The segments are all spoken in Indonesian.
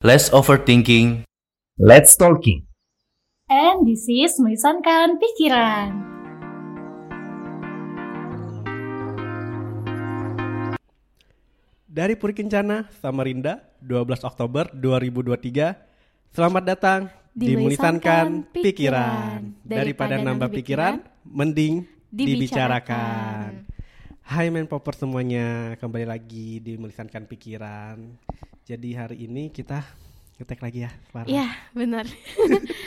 Less overthinking. Let's talking. And this is Melisankan Pikiran. Dari Puri Kencana, Samarinda, 12 Oktober 2023. Selamat datang di, Melisankan Pikiran. Daripada nambah pikiran, mending dibicarakan. Hai men popper semuanya, kembali lagi di Melisankan Pikiran. Jadi hari ini kita ngetek lagi ya, Farah. Iya, benar.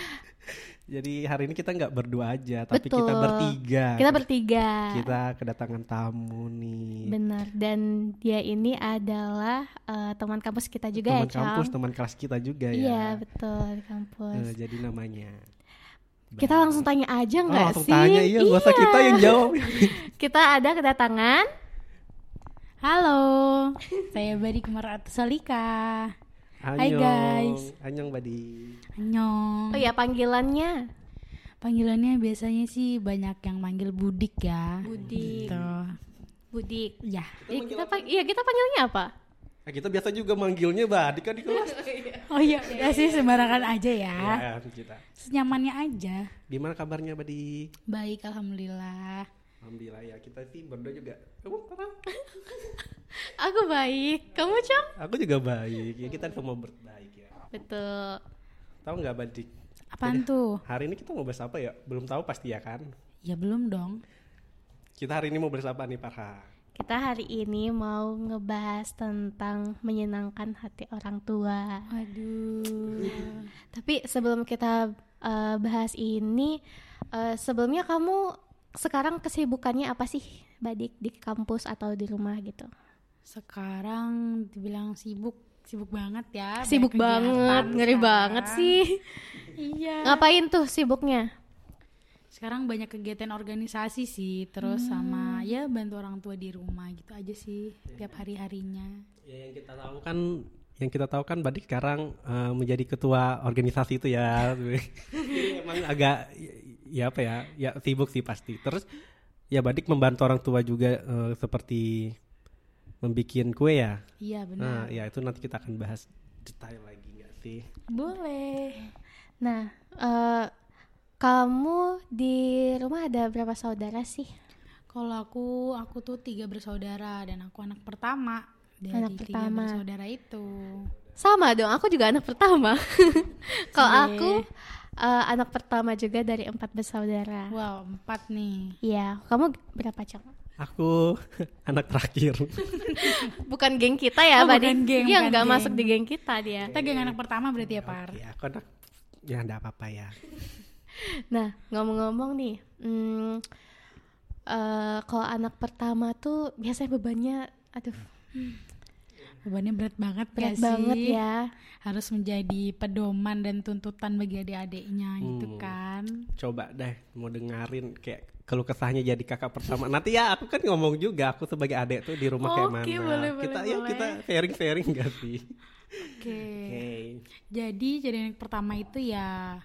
Jadi hari ini kita nggak berdua aja, tapi Betul. kita bertiga. Kita bertiga. Kita kedatangan tamu nih. Benar. Dan dia ini adalah eh, teman kampus kita juga teman ya, kampus, Cang? teman kelas kita juga ya. Iya, betul, di kampus. Eh, jadi namanya. kita langsung tanya aja Oh, nggak langsung sih? tanya iya, gak usah kita yang jawab. Kita ada kedatangan Halo, saya Badik Marat Salika. Hai, guys. Annyeong Badi. Annyeong. Oh ya panggilannya Panggilannya biasanya sih banyak yang manggil Budik ya. Budik. Gitu. Budik. Ya. Iya kita pang- iya kita panggilnya apa? Nah, kita biasa juga manggilnya Badi kan di kelas. Oh iya, ya sih sembarangan aja ya. ya, kita. Senyamannya aja. Gimana kabarnya Badi? Baik, alhamdulillah. Alhamdulillah ya, kita sih berdua juga. Kamu apa? Aku baik. Kamu Cang? Aku juga baik. Ya kita semua berbaik ya. Betul. Tahu nggak Badi? Apaan tuh? Hari ini kita mau bahas apa ya? Belum tahu pasti ya kan? Ya belum dong. Kita hari ini mau bahas apa nih Farha? Kita hari ini mau ngebahas tentang menyenangkan hati orang tua. Aduh. Tapi sebelum kita eh, bahas ini, eh, sebelumnya kamu sekarang kesibukannya apa sih, Badik di kampus atau di rumah gitu? Sekarang dibilang sibuk, sibuk banget ya. Sibuk banget, ngeri sekarang. banget sih. Iya. Ngapain tuh sibuknya? Sekarang banyak kegiatan organisasi sih, terus sama ya bantu orang tua di rumah gitu aja sih tiap hari-harinya. Ya yang kita tahu kan yang kita tahu kan Badik sekarang eh, menjadi ketua organisasi itu ya. Emang agak ya apa ya? Ya sibuk sih pasti. Terus ya Badik membantu orang tua juga eh, seperti membikin kue ya. Iya Nah, benar. ya itu nanti kita akan bahas detail lagi nggak sih? Boleh. Nah, eh, kamu di rumah ada berapa saudara sih? Kalau aku aku tuh tiga bersaudara dan aku anak pertama dari Anak tiga pertama. bersaudara itu. Sama dong, aku juga anak pertama. Kalau Cie. aku eh, anak pertama juga dari empat bersaudara. Wow empat nih. Iya, kamu berapa cang? Aku anak terakhir. Bukan geng kita ya, Oh, bukan geng, Iya, bukan nggak geng. masuk di geng kita dia. Kita geng anak pertama berarti ya Par. ya, aku anak ya enggak apa-apa ya. Nah, ngomong-ngomong nih, hmm, eh, kalau anak pertama tuh biasanya bebannya, aduh, Bebannya berat banget berat gak sih? banget ya. Harus menjadi pedoman dan tuntutan bagi adik-adiknya gitu Hmm. kan. Coba deh mau dengerin kayak keluh kesahnya jadi kakak pertama. Nanti ya aku kan ngomong juga aku sebagai adik tuh di rumah kayak mana. Oke, boleh, kita boleh, ya boleh. kita sharing-sharing gak sih? Oke. Oke. Jadi jadi anak pertama itu ya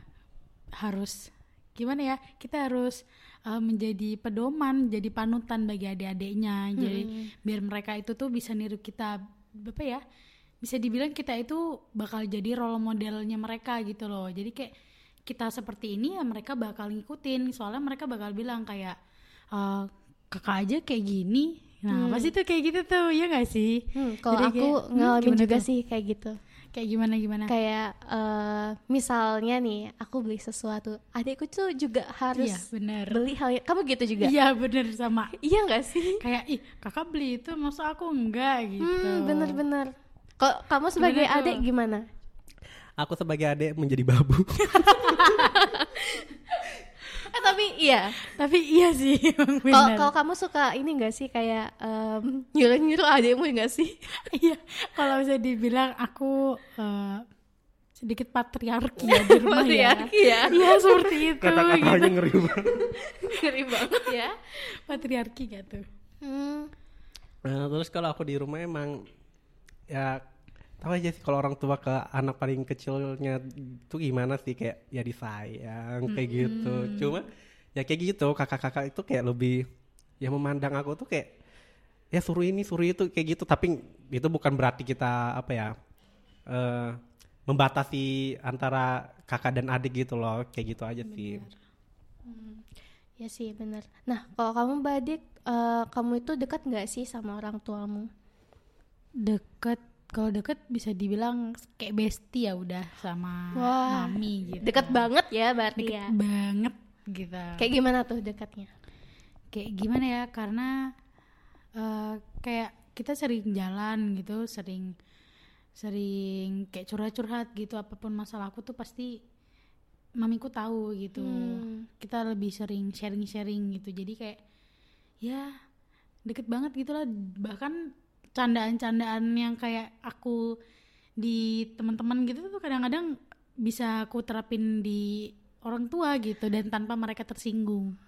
harus gimana ya? Kita harus uh, menjadi pedoman, jadi panutan bagi adik-adiknya. Jadi biar mereka itu tuh bisa niru kita apa ya? Bisa dibilang kita itu bakal jadi role modelnya mereka gitu loh. Jadi kayak kita seperti ini ya mereka bakal ngikutin. Soalnya mereka bakal bilang kayak "Eh, kakak aja kayak gini. Nah, pasti tuh kayak gitu tuh, ya gak sih? Hmm, kalau aku kayak, hmm, ngalamin juga tuh? sih kayak gitu. Kayak gimana gimana? Kayak eh, misalnya nih, aku beli sesuatu, adikku tuh juga harus Iya, bener. beli hal yang- kamu gitu juga? Iya bener sama Iya nggak sih? kayak ih kakak beli itu masa aku enggak gitu Hmm, bener-bener. Kok kamu sebagai tuh? adik gimana? Aku sebagai adik menjadi babu. Eh tapi iya. tapi iya sih Kalau kamu suka ini nggak sih kayak em, nyuruh-nyuruh adikmu nggak sih? iya kalau bisa dibilang aku eh, sedikit patriarki ya di rumah ya Patriarki ya. iya seperti itu Kata-katanya gitu. ngeri banget. Ngeri banget ya. patriarki gitu Hmm, Nah, terus kalau aku di rumah emang ya tahu aja sih kalau orang tua ke anak paling kecilnya tuh gimana sih kayak ya disayang kayak gitu. Cuma ya kayak gitu kakak-kakak itu kayak lebih ya memandang aku tuh kayak ya suruh ini suruh itu kayak gitu tapi itu bukan berarti kita apa ya eh membatasi antara kakak dan adik gitu loh kayak gitu aja sih Ya sih bener. Nah kalau kamu Badik, eh, kamu itu dekat nggak sih sama orang tuamu? deket kalau deket bisa dibilang kayak bestie ya udah sama Wah, mami gitu Dekat banget ya berarti Deket ya. banget gitu Kayak gimana tuh dekatnya? kayak gimana ya karena eh, kayak kita sering jalan gitu sering sering kayak curhat-curhat gitu apa pun masalah aku tuh pasti mamiku tahu gitu Hmm. kita lebih sering sharing-sharing gitu jadi kayak ya deket banget gitu lah bahkan candaan-candaan yang kayak aku di teman-teman gitu tuh kadang-kadang bisa aku terapin di orang tua gitu dan tanpa mereka tersinggung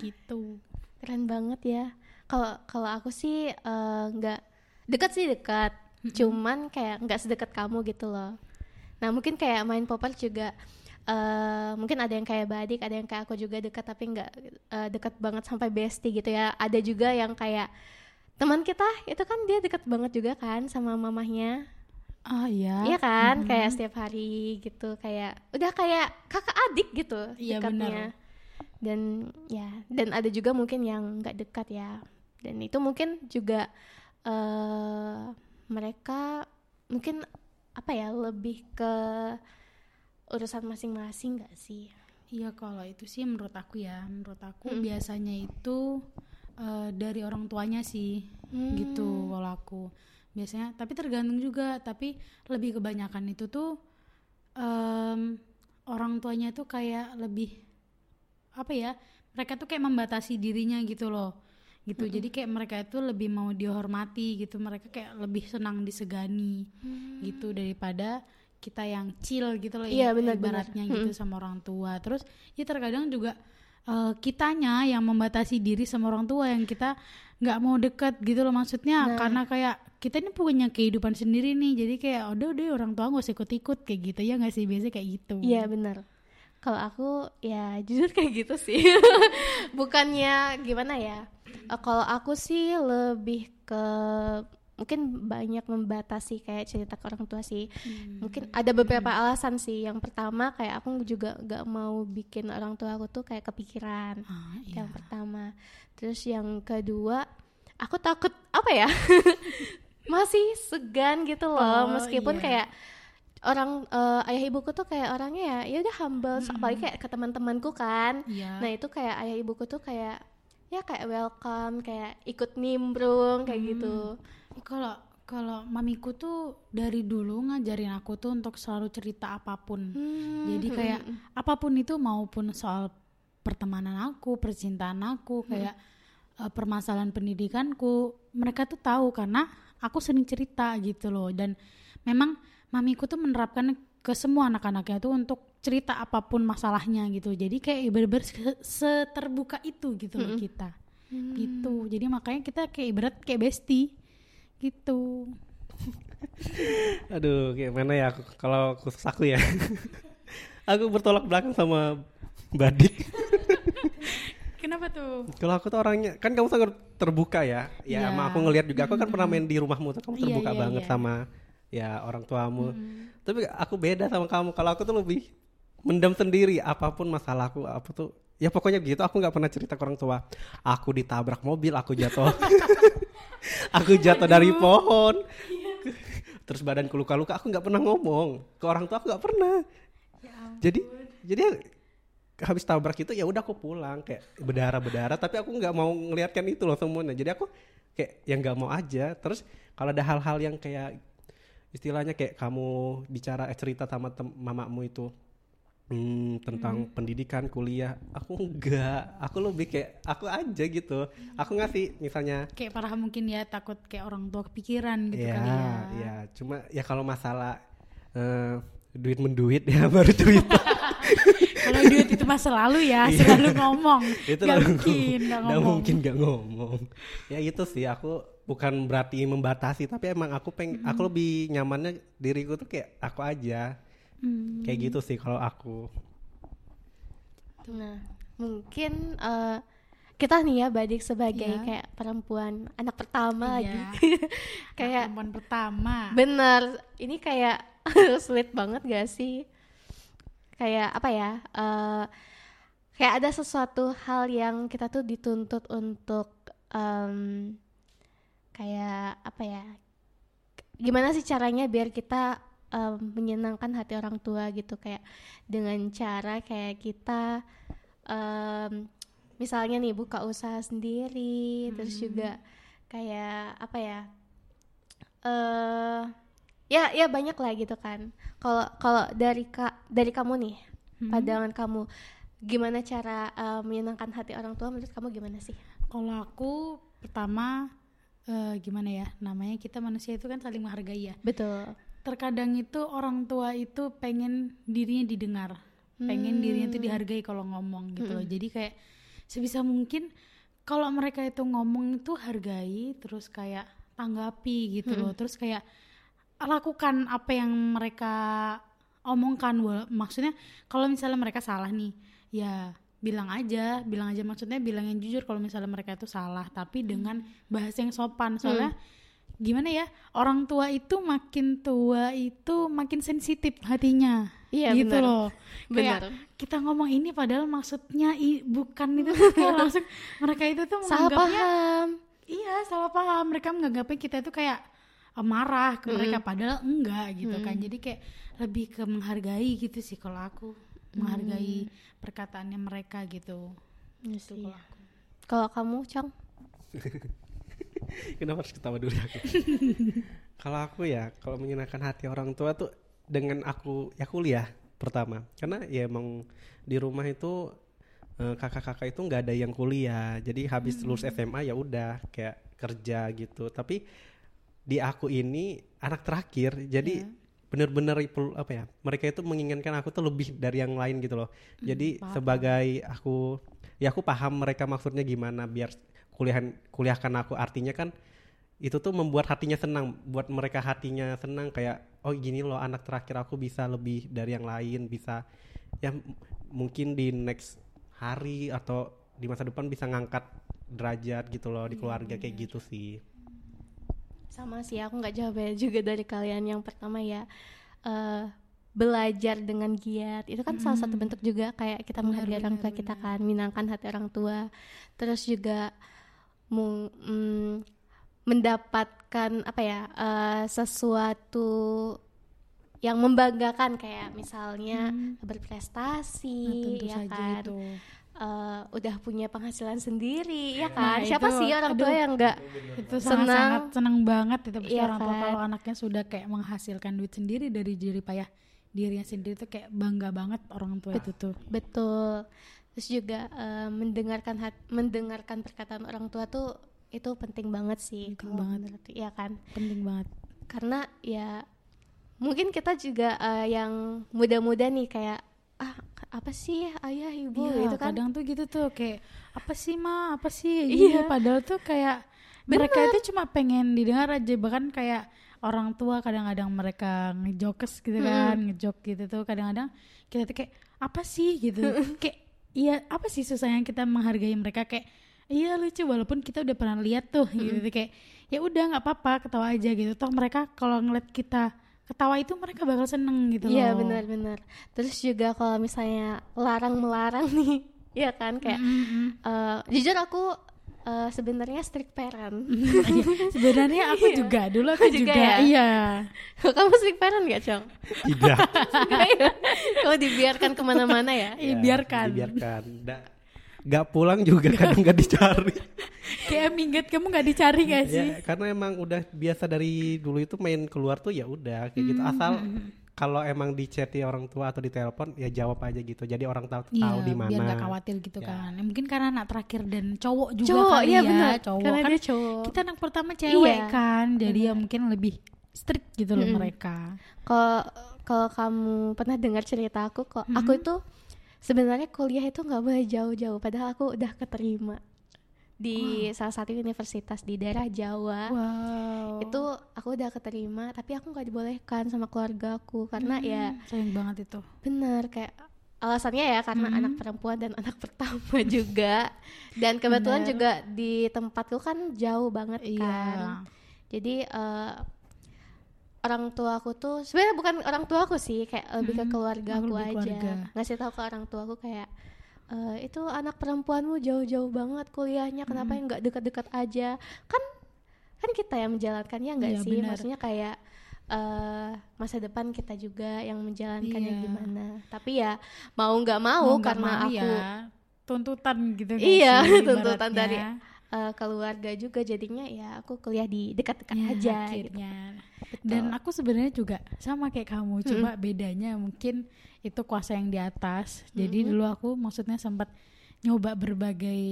gitu Keren banget ya. Kalau kalau aku sih eh, nggak dekat sih dekat, cuman kayak nggak sedekat kamu gitu loh. Nah mungkin kayak main popper juga eh mungkin ada yang kayak Badik, ada yang kayak aku juga dekat tapi nggak eh, dekat banget sampai bestie gitu ya. Ada juga yang kayak teman kita itu kan dia dekat banget juga kan sama mamahnya. ah iya Iya kan, kayak setiap hari gitu, kayak udah kayak kakak adik gitu Iya, dekatnya. Dan ya, dan ada juga mungkin yang nggak dekat ya. Dan itu mungkin juga eh mereka mungkin apa ya lebih ke urusan masing-masing nggak sih? Iya kalau itu sih menurut aku ya, menurut aku biasanya itu eh, dari orang tuanya sih, gitu kalau aku biasanya. Tapi tergantung juga, tapi lebih kebanyakan itu tuh em, orang tuanya tuh kayak lebih apa ya? Mereka tuh kayak membatasi dirinya gitu loh, gitu. Jadi kayak mereka itu lebih mau dihormati gitu, mereka kayak lebih senang disegani, gitu daripada kita yang chill gitu loh Iya, ibaratnya gitu sama orang tua. Terus ya terkadang juga eh, kitanya yang membatasi diri sama orang tua yang kita nggak mau deket gitu loh maksudnya karena kayak kita ini punya kehidupan sendiri nih jadi kayak udah udah orang tua nggak usah ikut-ikut kayak gitu ya nggak sih biasanya kayak gitu Iya benar. Kalau aku ya jujur kayak gitu sih. Bukannya gimana ya? Eh, kalau aku sih lebih ke mungkin banyak membatasi kayak cerita ke orang tua sih. Mungkin ada beberapa alasan sih. Yang pertama kayak aku juga nggak mau bikin orang tua aku tuh kayak kepikiran. Ah, iya. Yang pertama. Terus yang kedua, aku takut apa ya? Masih segan gitu loh, Oh, meskipun iya. kayak orang eh, ayah ibuku tuh kayak orangnya ya ya udah humble apalagi kayak ke teman-temanku kan Iya. nah itu kayak ayah ibuku tuh kayak ya kayak welcome kayak ikut nimbrung kayak gitu. Kalau kalau mamiku tuh dari dulu ngajarin aku tuh untuk selalu cerita apa pun. Hmm, jadi kayak apa pun itu maupun soal pertemanan aku percintaan aku kayak eh, permasalahan pendidikanku mereka tuh tahu karena aku sering cerita gitu loh. Dan memang mamiku tuh menerapkan ke semua anak-anaknya tuh untuk cerita apa pun masalahnya gitu jadi kayak bener-bener se- seterbuka itu gitu loh kita gitu jadi makanya kita kayak ibarat kayak bestie gitu Aduh, gimana ya aku kalau khusus aku ya. aku bertolak belakang sama Badik. kenapa tuh Kalau aku tuh orangnya kan kamu sangat terbuka ya. Ya, sama aku ngelihat juga aku kan pernah main di rumahmu tuh kamu Iya, terbuka iya, banget iya. sama ya orang tuamu. Tapi aku beda sama kamu. Kalau aku tuh lebih mendam sendiri apa pun masalahku apa tuh. Ya pokoknya gitu aku nggak pernah cerita ke orang tua. Aku ditabrak mobil aku jatuh. Aku jatuh dari pohon. Terus badanku luka-luka aku nggak pernah ngomong. Ke orang tua aku nggak pernah. Jadi jadi habis tabrak itu ya udah aku pulang kayak berdarah berdarah tapi aku nggak mau ngelihatkan itu loh semuanya. Jadi aku kayak yang nggak mau aja. Terus kalau ada hal-hal yang kayak istilahnya kayak kamu bicara eh, cerita sama mamamu itu hmm, tentang pendidikan kuliah. Aku enggak. Aku lebih kayak aku aja gitu. Aku ngasih misalnya kayak parah mungkin ya takut kayak orang tua kepikiran gitu ya kali ya. ya cuma ya kalau masalah eh, duit menduit ya baru cerita kalau duit itu masa lalu ya Iya. selalu ngomong. Itu lalu mungkin nggak ngomong. mungkin nggak ngomong. Ya itu sih aku bukan berarti membatasi tapi emang aku peng aku lebih nyamannya diriku tuh kayak aku aja Hmm. kayak gitu sih kalau aku Nah, mungkin eh, kita nih ya Badik sebagai Iya. kayak perempuan anak pertama Iya. lagi. kayak perempuan pertama bener, ini kayak sulit banget gak sih kayak apa ya eh, kayak ada sesuatu hal yang kita tuh dituntut untuk em, kayak apa ya gimana sih caranya biar kita em, menyenangkan hati orang tua gitu. Kayak dengan cara kayak kita em, misalnya nih buka usaha sendiri terus juga kayak apa ya eh ya ya banyak lah gitu kan. Kalau kalau dari kak dari kamu nih pandangan kamu gimana cara eh, menyenangkan hati orang tua menurut kamu gimana sih? Kalau aku pertama eh, gimana ya namanya kita manusia itu kan saling menghargai ya. betul Terkadang itu orang tua itu pengen dirinya didengar, pengen dirinya itu dihargai kalau ngomong gitu loh. Jadi kayak sebisa mungkin kalau mereka itu ngomong itu hargai, terus kayak tanggapi gitu loh, terus kayak lakukan apa yang mereka omongkan. Maksudnya kalau misalnya mereka salah nih, ya bilang aja, bilang aja. Maksudnya bilang yang jujur kalau misalnya mereka itu salah, tapi dengan bahasa yang sopan. Soalnya gimana ya, orang tua itu makin tua itu makin sensitif hatinya. Iya, gitu benar. loh. Kayak Benar. kita ngomong ini padahal maksudnya i- bukan itu kayak langsung mereka itu tuh salah menganggapnya paham Iya salah paham mereka menganggapnya kita itu kayak eh, marah ke mereka padahal enggak gitu kan jadi kayak lebih ke menghargai gitu sih kalau aku menghargai perkataannya mereka gitu Iya Itu sih. kalau aku. kalau kamu cang Kenapa harus ketawa dulu aku? kalau aku ya, kalau menyenangkan hati orang tua tuh dengan aku ya kuliah pertama. Karena ya emang di rumah itu eh, kakak-kakak itu nggak ada yang kuliah. Jadi habis lulus SMA ya udah kayak kerja gitu. Tapi di aku ini anak terakhir. Jadi bener-bener ipul- apa ya? Mereka itu menginginkan aku tuh lebih dari yang lain gitu loh. Jadi sebagai aku ya aku paham mereka maksudnya gimana biar kuliahan kuliahkan aku artinya kan itu tuh membuat hatinya senang buat mereka hatinya senang kayak oh gini loh anak terakhir aku bisa lebih dari yang lain bisa ya mungkin di next hari atau di masa depan bisa ngangkat derajat gitu loh di keluarga kayak gitu sih. Sama sih aku nggak jawab ya juga dari kalian yang pertama ya. Eh, belajar dengan giat itu kan salah satu bentuk juga kayak kita menghargai orang tua kita kan menyenangkan hati orang tua. Terus juga mung- mm, mendapatkan apa ya eh, sesuatu yang membanggakan. Kayak misalnya berprestasi Nah, tentu ya saja kan? itu. Eh, udah punya penghasilan sendiri ya Nah, kan? Siapa itu, sih orang tua aduh. yang nggak itu Senang. sangat senang banget itu. Pasti Iya orang tua kan? kalau anaknya sudah kayak menghasilkan duit sendiri dari diri payah dirinya sendiri tuh kayak bangga banget orang tua. Itu tuh Betul. Terus juga eh, mendengarkan hat- mendengarkan perkataan orang tua tuh itu penting banget sih. Penting kalau banget. menurut- Iya kan? penting banget. Karena ya mungkin kita juga eh, yang muda-muda nih kayak ah apa sih ayah ibu? Iya, itu kan? kadang tuh gitu tuh kayak apa sih ma? Apa sih? Iya. iya. Padahal tuh kayak mereka itu cuma pengen didengar aja. Bahkan kayak orang tua kadang-kadang mereka ngejokes gitu kan ngejok gitu tuh. Kadang-kadang kita tuh kayak apa sih? gitu. Kayak iya apa sih susahnya kita menghargai mereka? Kayak iya lucu walaupun kita udah pernah lihat tuh gitu. Tuh kayak ya udah nggak apa-apa ketawa aja gitu. Toh mereka kalau ngeliat kita ketawa itu mereka bakal seneng gitu Iya benar-benar. Terus juga kalau misalnya larang melarang nih, ya kan? Kayak eh, jujur aku eh, sebenarnya strict parent. Iya, sebenarnya aku juga dulu aku juga juga, ya? iya Kamu strict parent gak Cong? tidak ya? Kamu dibiarkan ke mana-mana ya? Iya, Ya, biarkan dibiarkan Da- nggak pulang juga kadang nggak dicari kayak minggat kamu nggak dicari gak sih ya karena emang udah biasa dari dulu itu main keluar tuh ya udah kayak gitu asal kalau emang di chat orang tua atau di telepon ya jawab aja gitu jadi orang tahu Iya, tahu di mana biar gak khawatir gitu Ya. kan. Ya, mungkin karena anak terakhir dan cowok juga Cowok, kali iya ya, benar. cowok Karena kan. dia cowok. Kita anak pertama cewek Iya, kan, jadi ya mungkin lebih strict gitu loh mereka. Kalau kalau kamu pernah dengar cerita aku kok, aku itu sebenarnya kuliah itu nggak boleh jauh-jauh. Padahal aku udah keterima di salah satu universitas di daerah Jawa. Wow. Itu aku udah keterima, tapi aku nggak dibolehkan sama keluarga aku karena ya sayang banget itu. bener kayak alasannya ya karena anak perempuan dan anak pertama juga dan kebetulan Bener. juga di tempatku kan jauh banget Iya. kan jadi eh, orang tua aku tuh sebenarnya bukan orang tua aku sih kayak lebih ke Mm-mm. keluarga Oh, aku aja keluarga. ngasih tahu ke orang tua aku kayak "Eh, itu anak perempuanmu jauh-jauh banget kuliahnya kenapa yang nggak dekat-dekat aja? Kan kan kita yang menjalankannya nggak Iya, sih? benar. maksudnya kayak eh masa depan kita juga yang menjalankannya Iya. gimana. Tapi ya mau nggak mau, nggak karena mau aku ya, tuntutan gitu Iya, sih, tuntutan dari eh, keluarga juga jadinya ya aku kuliah di dekat-dekat Ya, aja gitu. akhirnya. Dan aku sebenarnya juga sama kayak kamu, cuma bedanya mungkin itu kuasa yang di atas. Jadi dulu aku maksudnya sempat nyoba berbagai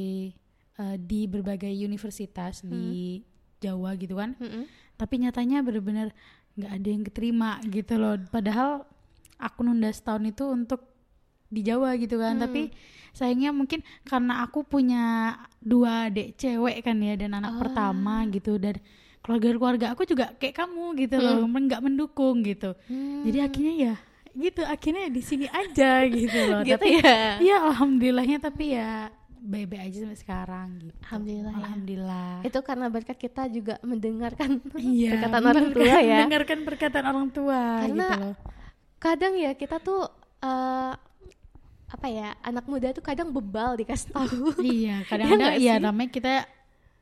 eh, di berbagai universitas di Jawa gitu kan. Mm-mm. Tapi nyatanya bener-bener nggak ada yang keterima gitu loh. Padahal aku nunda setahun itu untuk di Jawa gitu kan. Tapi sayangnya mungkin karena aku punya dua adik cewek kan ya dan anak pertama gitu dan keluarga-keluarga aku juga kayak kamu gitu loh, men- nggak mendukung gitu. Jadi akhirnya ya gitu, akhirnya di sini aja gitu loh. Gitu tapi ya. Iya, alhamdulillahnya tapi ya baik-baik aja sampai sekarang gitu. Alhamdulillah ya. Alhamdulillah. Itu karena berkat kita juga mendengarkan Iya, perkataan orang tua ya. Mendengarkan perkataan orang tua Karena gitu loh. Kadang ya kita tuh eh, apa ya anak muda tuh kadang bebal dikasih tahu. iya, kadang-kadang ya sih? namanya kita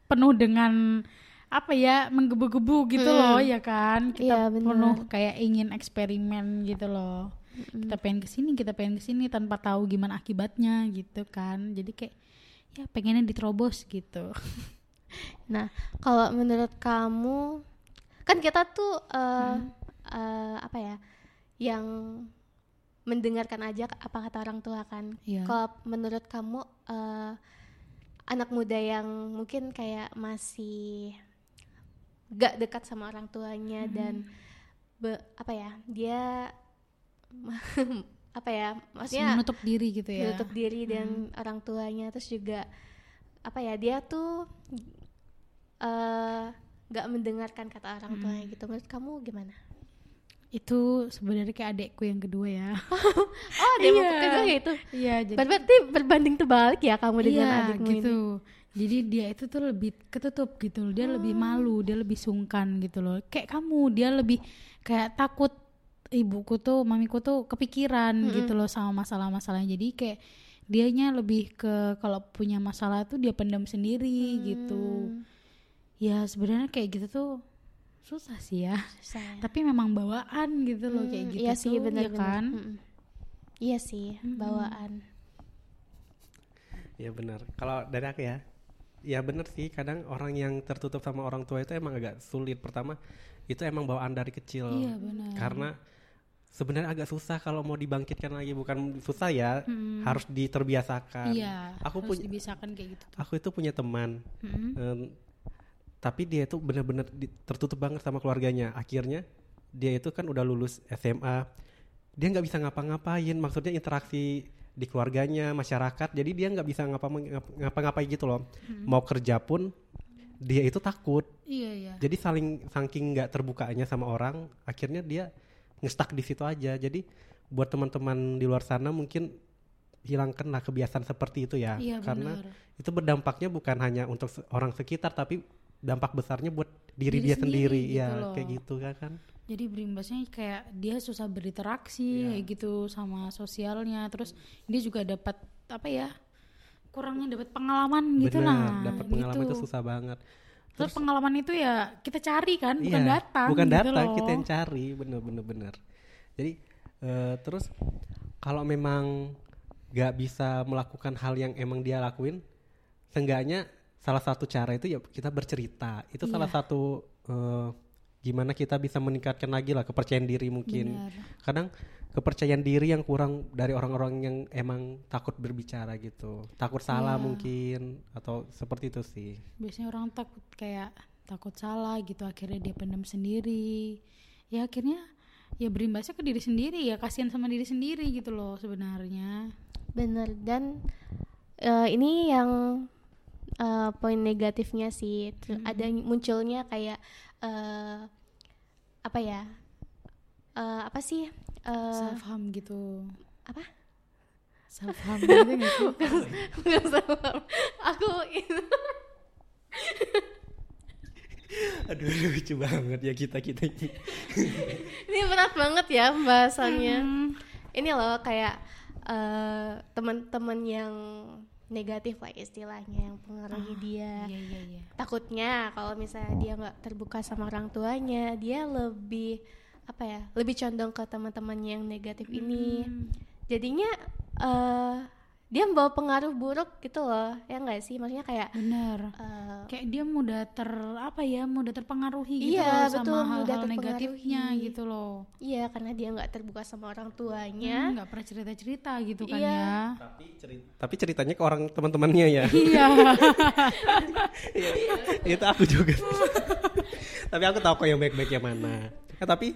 penuh dengan apa ya menggebu-gebu gitu loh ya kan? Kita Iya, bener. penuh kayak ingin eksperimen gitu loh. Kita pengen ke sini kita pengen ke sini tanpa tahu gimana akibatnya gitu kan. Jadi kayak ya pengennya diterobos gitu. Nah, kalau menurut kamu kan kita tuh eh, eh, apa ya yang mendengarkan aja apa kata orang tua kan. Iya. Kalau menurut kamu eh, anak muda yang mungkin kayak masih gak dekat sama orang tuanya dan be- apa ya dia apa ya masih maksudnya menutup diri gitu ya menutup diri dan orang tuanya terus juga apa ya dia tuh eh nggak mendengarkan kata orang tuanya gitu menurut kamu gimana? Itu sebenarnya kayak adekku yang kedua ya Oh dia mau Iya. kedua gitu. iya jadi Berarti berbanding terbalik ya kamu dengan iya, adikmu gitu. ini. Jadi dia itu tuh lebih ketutup gitu loh. Dia lebih malu, dia lebih sungkan gitu loh. Kayak kamu, dia lebih kayak takut ibuku tuh, mamiku tuh kepikiran gitu loh sama masalah-masalahnya. Jadi kayak dianya lebih ke kalau punya masalah tuh dia pendam sendiri gitu. Ya sebenarnya kayak gitu tuh susah sih ya. Susah ya. Tapi memang bawaan gitu loh kayak Hmm, gitu iya sih tuh, benar ya kan. Iya sih bawaan. Ya benar. Kalau dari aku ya, ya benar sih. Kadang orang yang tertutup sama orang tua itu emang agak sulit. Pertama, itu emang bawaan dari kecil. Iya, benar. Karena sebenarnya agak susah kalau mau dibangkitkan lagi. Bukan susah ya, harus diterbiasakan. Iya, Aku harus punya, dibiasakan kayak gitu. tuh. aku itu punya teman. Em, tapi dia itu benar-benar tertutup banget sama keluarganya. Akhirnya dia itu kan udah lulus SMA. Dia nggak bisa ngapa-ngapain. Maksudnya interaksi di keluarganya, masyarakat. Jadi dia nggak bisa ngapa- ngapa- ngapa-ngapain gitu loh. Mau kerja pun dia itu takut. Iya, iya. Jadi saling saking nggak terbukanya sama orang, akhirnya dia ngestak di situ aja. Jadi buat teman-teman di luar sana mungkin hilangkanlah kebiasaan seperti itu ya, Iya, karena benar. itu berdampaknya bukan hanya untuk orang sekitar, tapi dampak besarnya buat diri, Diri dia sendiri sendiri, gitu ya loh. kayak gitu kan kan. Jadi berimbasnya kayak dia susah berinteraksi Iya. kayak gitu sama sosialnya. Terus dia juga dapat apa ya? Kurangnya dapat pengalaman gitu Bener, nah. dapat pengalaman gitu. itu susah banget. Terus pengalaman itu ya kita cari kan, bukan Iya, datang. bukan gitu datang loh. kita yang cari bener bener bener jadi eh, terus kalau memang nggak bisa melakukan hal yang emang dia lakuin seenggaknya salah satu cara itu ya kita bercerita itu salah Iya. satu eh, gimana kita bisa meningkatkan lagi lah kepercayaan diri mungkin Benar. kadang kepercayaan diri yang kurang dari orang-orang yang emang takut berbicara gitu takut salah Iya. mungkin atau seperti itu sih Biasanya orang takut kayak takut salah gitu akhirnya dia pendam sendiri. Ya akhirnya ya berimbasnya ke diri sendiri ya kasihan sama diri sendiri gitu loh sebenarnya. Bener dan eh, ini yang eh, poin negatifnya sih Ter- ada yang munculnya kayak eh, apa ya Eh, apa sih Eh, self harm gitu. apa Self harm gitu nggak? Nggak usah. aku Aduh lucu banget ya kita kita ini. Ini berat banget ya pembahasannya. Ini loh kayak eh, teman-teman yang negatif lah istilahnya yang pengaruhi dia. Iya iya iya. Takutnya kalau misalnya dia nggak terbuka sama orang tuanya, dia lebih apa ya? Lebih condong ke teman-temannya yang negatif ini. Jadinya eh dia membawa pengaruh buruk gitu loh. Ya enggak sih? Maksudnya kayak Bener. eh, Kayak dia mudah ter apa ya, mudah terpengaruhi gitu Iya, loh betul, sama mudah hal-hal negatifnya gitu loh. iya karena dia nggak terbuka sama orang tuanya. Hmm, nggak pernah cerita-cerita gitu kan Iya. ya. Tapi cerita, tapi ceritanya ke orang teman-temannya ya. Iya. Iya, itu aku juga. tapi aku tahu kok yang baik-baik yang mana. Ya, tapi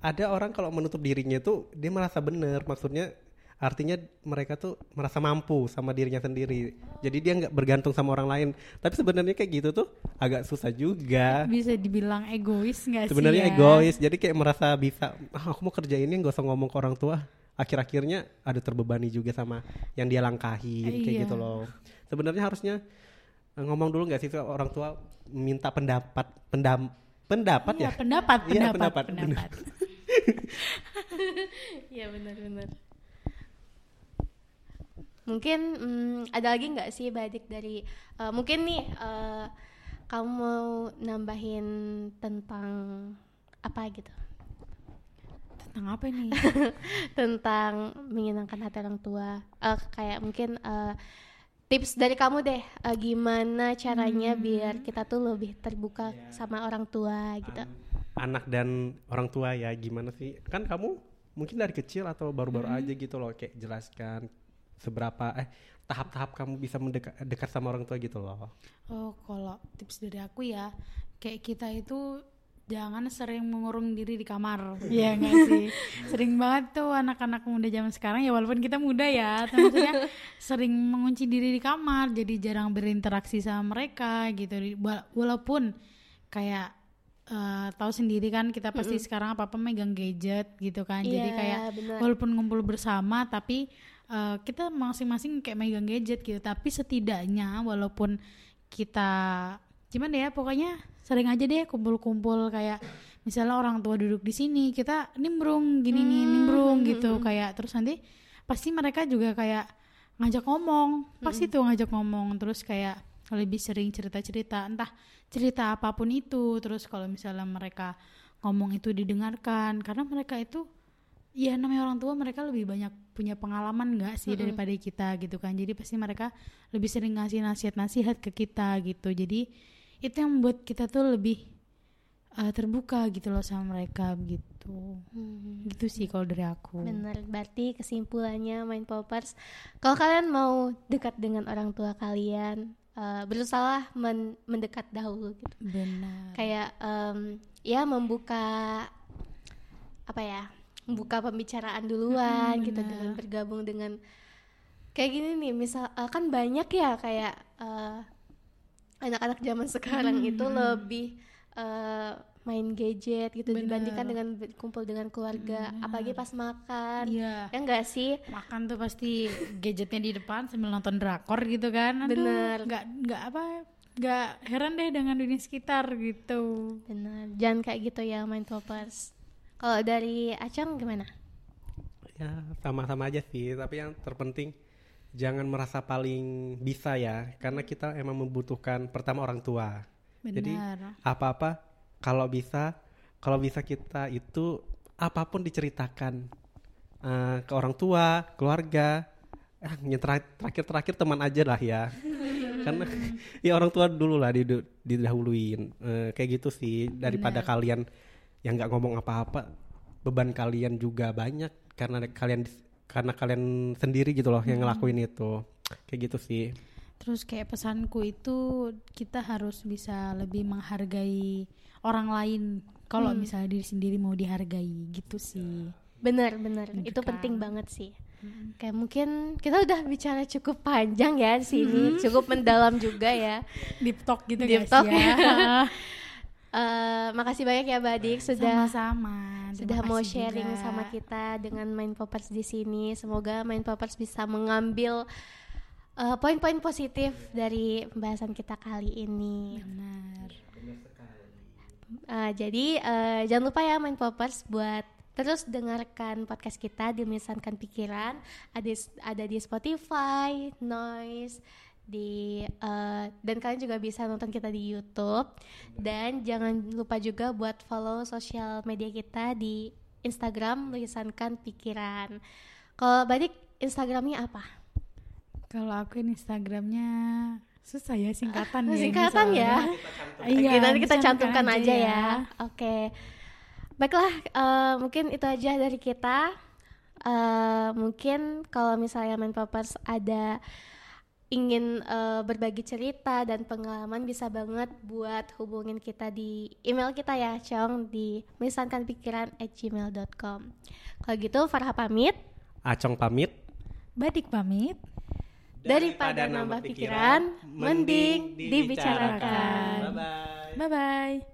ada orang kalau menutup dirinya tuh dia merasa bener, maksudnya artinya mereka tuh merasa mampu sama dirinya sendiri. Jadi dia nggak bergantung sama orang lain. Tapi sebenarnya kayak gitu tuh agak susah juga. Bisa dibilang egois nggak sih? Sebenarnya ya? egois. Jadi kayak merasa bisa, ah, aku mau kerjain ini nggak usah ngomong ke orang tua. Akhir-akhirnya ada terbebani juga sama yang dia langkahin kayak Iya. gitu loh. Sebenarnya harusnya eh, ngomong dulu nggak sih ke orang tua minta pendapat pendam pendapat Iya, ya pendapat, Iya, pendapat, pendapat, pendapat. Iya benar-benar. Mungkin mm, ada lagi nggak sih Badik dari eh, mungkin nih eh, kamu mau nambahin tentang apa gitu? Tentang apa nih? tentang menyenangkan hati orang tua. Eh, kayak mungkin eh, tips dari kamu deh eh, gimana caranya biar kita tuh lebih terbuka sama orang tua gitu. anak dan orang tua ya gimana sih kan kamu mungkin dari kecil atau baru-baru Hmm. aja gitu loh kayak jelaskan seberapa eh tahap-tahap kamu bisa mendekat dekat sama orang tua gitu loh Oh, kalau tips dari aku ya, kayak kita itu jangan sering mengurung diri di kamar. Iya nggak sih? Sering banget tuh anak-anak muda zaman sekarang ya walaupun kita muda ya, tapi maksudnya sering mengunci diri di kamar, jadi jarang berinteraksi sama mereka gitu. Walaupun kayak eh, tahu sendiri kan kita pasti sekarang apa-apa megang gadget gitu kan. jadi Iya, kayak benar. walaupun ngumpul bersama tapi eh, kita masing-masing kayak megang gadget gitu. Tapi setidaknya walaupun kita gimana ya pokoknya sering aja deh kumpul-kumpul kayak misalnya orang tua duduk di sini kita nimbrung gini nih nimbrung gitu. kayak terus nanti pasti mereka juga kayak ngajak ngomong. Pasti tuh ngajak ngomong. Terus kayak lebih sering cerita-cerita. Entah cerita apa pun itu. Terus kalau misalnya mereka ngomong itu didengarkan. Karena mereka itu ya namanya orang tua mereka lebih banyak punya pengalaman nggak sih daripada kita gitu kan? Jadi pasti mereka lebih sering ngasih nasihat-nasihat ke kita gitu. Jadi itu yang membuat kita tuh lebih uh, terbuka gitu loh sama mereka gitu. Hmm. gitu sih kalau dari aku. Bener, berarti kesimpulannya main poppers kalau kalian mau dekat dengan orang tua kalian eh, berusaha men- mendekat dahulu gitu. Benar. Kayak em, ya membuka apa ya membuka pembicaraan duluan gitu dengan bergabung dengan kayak gini nih misal eh, kan banyak ya kayak eh, anak-anak zaman sekarang itu lebih eh, main gadget gitu dibandingkan dengan kumpul dengan keluarga apalagi pas makan. Iya. ya enggak sih? Makan tuh pasti gadgetnya di depan sambil nonton drakor gitu kan. Aduh, Bener. nggak nggak apa nggak heran deh dengan dunia sekitar gitu. Benar. Jangan kayak gitu ya main poppers kalau dari Acang gimana? Ya sama-sama aja sih tapi yang terpenting jangan merasa paling bisa ya karena kita emang membutuhkan pertama orang tua. Jadi benar. apa-apa kalau bisa kalau bisa kita itu apa pun diceritakan eh, ke orang tua keluarga ah, terakhir-terakhir teman aja lah ya. Karena ya orang tua dulu lah didahuluin Eh, kayak gitu sih daripada kalian yang nggak ngomong apa-apa beban kalian juga banyak karena kalian karena kalian sendiri gitu loh yang ngelakuin itu kayak gitu sih Terus kayak pesanku itu kita harus bisa lebih menghargai orang lain kalau misalnya diri sendiri mau dihargai gitu sih. Bener bener itu kan. penting banget sih. Kayak mungkin kita udah bicara cukup panjang ya di sini, cukup mendalam juga ya. Deep talk gitu Deep guys talk ya. Eh, makasih banyak ya Badik sudah Sama-sama. sudah mau sharing juga. sama kita dengan Main Poppers di sini. Semoga Main Poppers bisa mengambil eh, poin-poin positif dari pembahasan kita kali ini. Benar. Uh, jadi uh, jangan lupa ya main poppers buat terus dengarkan podcast kita di Melisankan Pikiran ada ada di Spotify, Noise, di uh, dan kalian juga bisa nonton kita di YouTube dan jangan lupa juga buat follow sosial media kita di Instagram Melisankan Pikiran. Kalau balik Instagramnya apa? Kalau aku Instagramnya susah ya singkatan ya singkatan ya iya nanti kita cantumkan aja, aja ya, ya. oke okay. baiklah uh, mungkin itu aja dari kita uh, mungkin kalau misalnya main papers ada ingin uh, berbagi cerita dan pengalaman bisa banget buat hubungin kita di email kita ya Cong di misankanpikiran@gmail.com kalau gitu Farha pamit Acong pamit Badik pamit daripada nambah pikiran, mending dibicarakan. Bye bye. Bye bye.